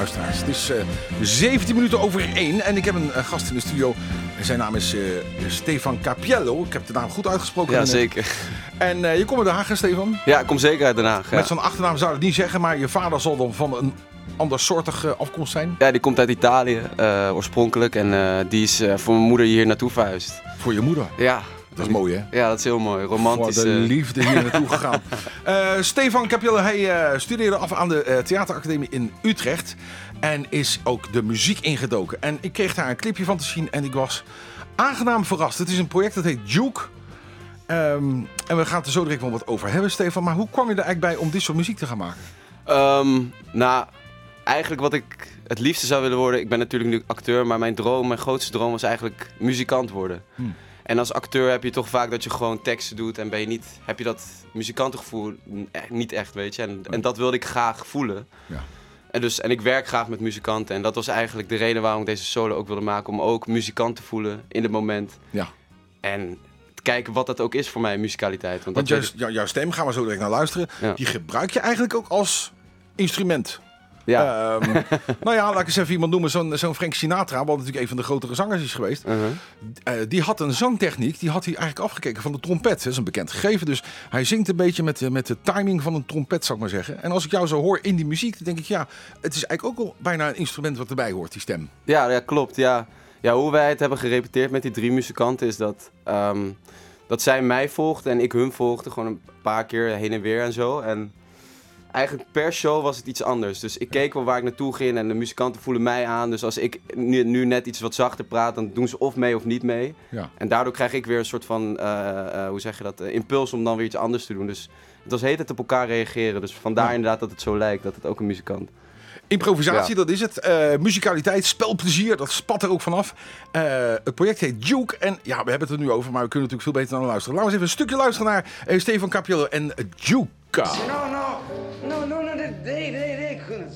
luisteraars. Het is uh, 17 minuten over 1 en ik heb een, gast in de studio. Zijn naam is uh, Stefan Capiello. Ik heb de naam goed uitgesproken. Ja, zeker. En je komt uit Den Haag, Stefan? Ja, ik kom zeker uit Den Haag. Met zo'n achternaam zou ik het niet zeggen, maar je vader zal dan van een andersoortige afkomst zijn? Ja, die komt uit Italië oorspronkelijk en die is voor mijn moeder hier naartoe verhuisd. Voor je moeder? Ja, dat is mooi, hè? Ja, dat is heel mooi. Romantisch. Voor de liefde hier naartoe gegaan. Uh, Stefan Capelle, hij uh, studeerde af aan de uh, Theateracademie in Utrecht. En is ook de muziek ingedoken. En ik kreeg daar een clipje van te zien en ik was aangenaam verrast. Het is een project dat heet Juke. Um, en we gaan het er zo direct wel wat over hebben, Stefan. Maar hoe kwam je er eigenlijk bij om dit soort muziek te gaan maken? Um, nou, eigenlijk wat ik het liefste zou willen worden... Ik ben natuurlijk nu acteur, maar mijn droom, mijn grootste droom was eigenlijk muzikant worden. Hmm. En als acteur heb je toch vaak dat je gewoon teksten doet en ben je niet, heb je dat muzikantengevoel niet echt, weet je. En, en dat wilde ik graag voelen. Ja. En, dus, en ik werk graag met muzikanten. En dat was eigenlijk de reden waarom ik deze solo ook wilde maken. Om ook muzikant te voelen in het moment. Ja. En te kijken wat dat ook is voor mij, muzikaliteit. Want, Want jouw stem, gaan we zo direct naar luisteren. Die gebruik je eigenlijk ook als instrument. Ja. Um, nou ja, laat ik eens even iemand noemen. Zo'n zo'n Frank Sinatra, wat natuurlijk een van de grotere zangers is geweest. Uh -huh. uh, die had een zangtechniek, die had hij eigenlijk afgekeken van de trompet. Dat is een bekend gegeven. Dus hij zingt een beetje met, met de timing van een trompet, zou ik maar zeggen. En als ik jou zo hoor in die muziek, dan denk ik, ja, het is eigenlijk ook al bijna een instrument wat erbij hoort, die stem. Ja, ja klopt. Ja. Ja, hoe wij het hebben gerepeteerd met die drie muzikanten is dat, um, dat zij mij volgden en ik hun volgde. Gewoon een paar keer heen en weer en zo. En eigenlijk per show was het iets anders. Dus ik keek wel waar ik naartoe ging en de muzikanten voelen mij aan. Dus als ik nu, nu net iets wat zachter praat, dan doen ze of mee of niet mee. Ja. En daardoor krijg ik weer een soort van, uh, uh, hoe zeg je dat, uh, impuls om dan weer iets anders te doen. Dus het was heet het op elkaar reageren. Dus vandaar ja. inderdaad dat het zo lijkt, dat het ook een muzikant Improvisatie, ja. dat is het. Uh, muzikaliteit, spelplezier, dat spat er ook vanaf. Uh, het project heet Duke. En ja, we hebben het er nu over, maar we kunnen natuurlijk veel beter naar luisteren. Laten we eens even een stukje luisteren naar uh, Stefan Capiello en Duke.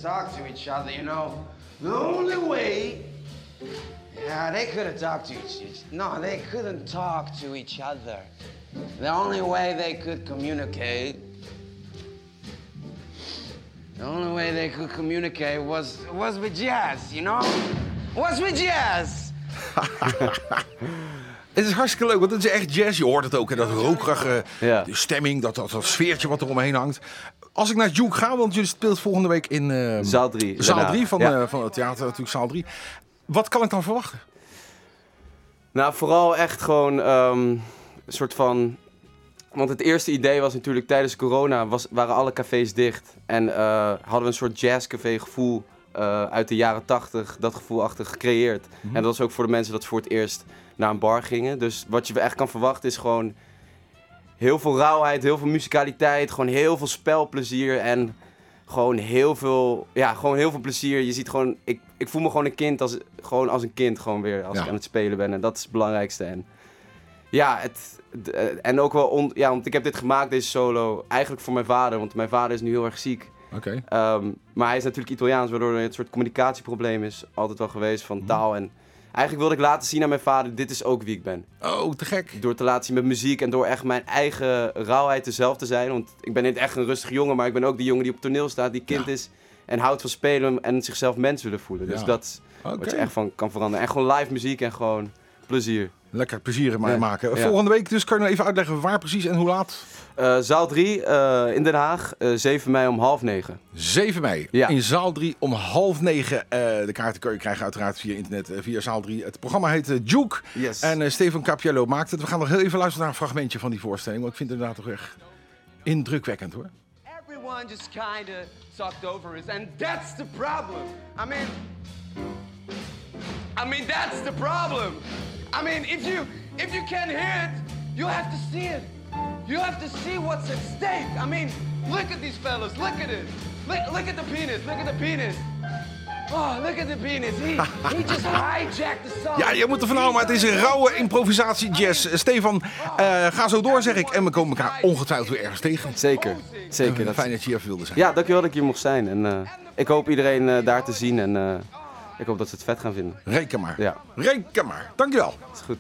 Talk to each other, you know. The only way, yeah, they couldn't talk to each other. No, they couldn't talk to each other. The only way they could communicate The only way they could communicate was, was with jazz, you know? Was with jazz. Het is hartstikke leuk, want het is echt jazz. Je hoort het ook, in dat rokerige ja. stemming, dat, dat, dat sfeertje wat er omheen hangt. Als ik naar Duke ga, want jullie speelt volgende week in... Uh, zaal 3. Zaal 3 van, ja. uh, van het theater, natuurlijk zaal 3. Wat kan ik dan verwachten? Nou, vooral echt gewoon um, een soort van want het eerste idee was natuurlijk tijdens corona was, waren alle cafés dicht. En uh, hadden we een soort jazzcafé gevoel uh, uit de jaren tachtig, dat gevoel achter gecreëerd. Mm -hmm. En dat was ook voor de mensen dat voor het eerst naar een bar gingen. Dus wat je echt kan verwachten is gewoon heel veel rauwheid, heel veel musicaliteit, gewoon heel veel spelplezier en gewoon heel veel, ja, gewoon heel veel plezier. Je ziet gewoon, ik, ik voel me gewoon een kind als, gewoon als een kind gewoon weer als ja. ik aan het spelen ben. En dat is het belangrijkste. En ja, het, eh, en ook wel, on, ja, want ik heb dit gemaakt, deze solo, eigenlijk voor mijn vader, want mijn vader is nu heel erg ziek. Oké. Okay. Um, maar hij is natuurlijk Italiaans, waardoor er een soort communicatieprobleem is altijd wel geweest van mm. taal. En eigenlijk wilde ik laten zien aan mijn vader, dit is ook wie ik ben. Oh, te gek. Door te laten zien met muziek en door echt mijn eigen rauwheid zelf te zijn. Want ik ben niet echt een rustige jongen, maar ik ben ook die jongen die op toneel staat, die kind ja. is en houdt van spelen en zichzelf mens willen voelen. Dus ja. dat is okay. wat je echt van kan veranderen. En gewoon live muziek en gewoon plezier. Lekker plezier maar maken. Volgende week dus kan je nog even uitleggen waar precies en hoe laat? Uh, zaal 3 uh, in Den Haag, uh, 7 mei om half 9. 7 mei ja. in zaal 3 om half 9. de kaarten kun je krijgen uiteraard via internet, via zaal 3. Het programma heet Juke yes. en Stefan Capiello maakt het. We gaan nog heel even luisteren naar een fragmentje van die voorstelling, want ik vind het inderdaad toch echt indrukwekkend hoor. Everyone just kind of talked over us and that's the problem. I mean, I mean that's the problem. I mean, if you if you can't hear it, you have to see it. You have to see what's at stake. I mean, look at these fellas. Look at it. Look, look at the penis. Look at the penis. Oh, look at the penis. He, he just hijacked the song. Ja, je moet er van houden, maar het is een rauwe improvisatie jazz. Stefan, uh, ga zo door, zeg ik. En we komen elkaar ongetwijfeld weer ergens tegen. Zeker, zeker. Uh, fijn dat je hier wilde zijn. Ja, dankjewel dat ik hier mocht zijn. En uh, ik hoop iedereen uh, daar te zien. En ik hoop dat ze het vet gaan vinden. Reken maar. Ja. Reken maar. Dankjewel. Is goed.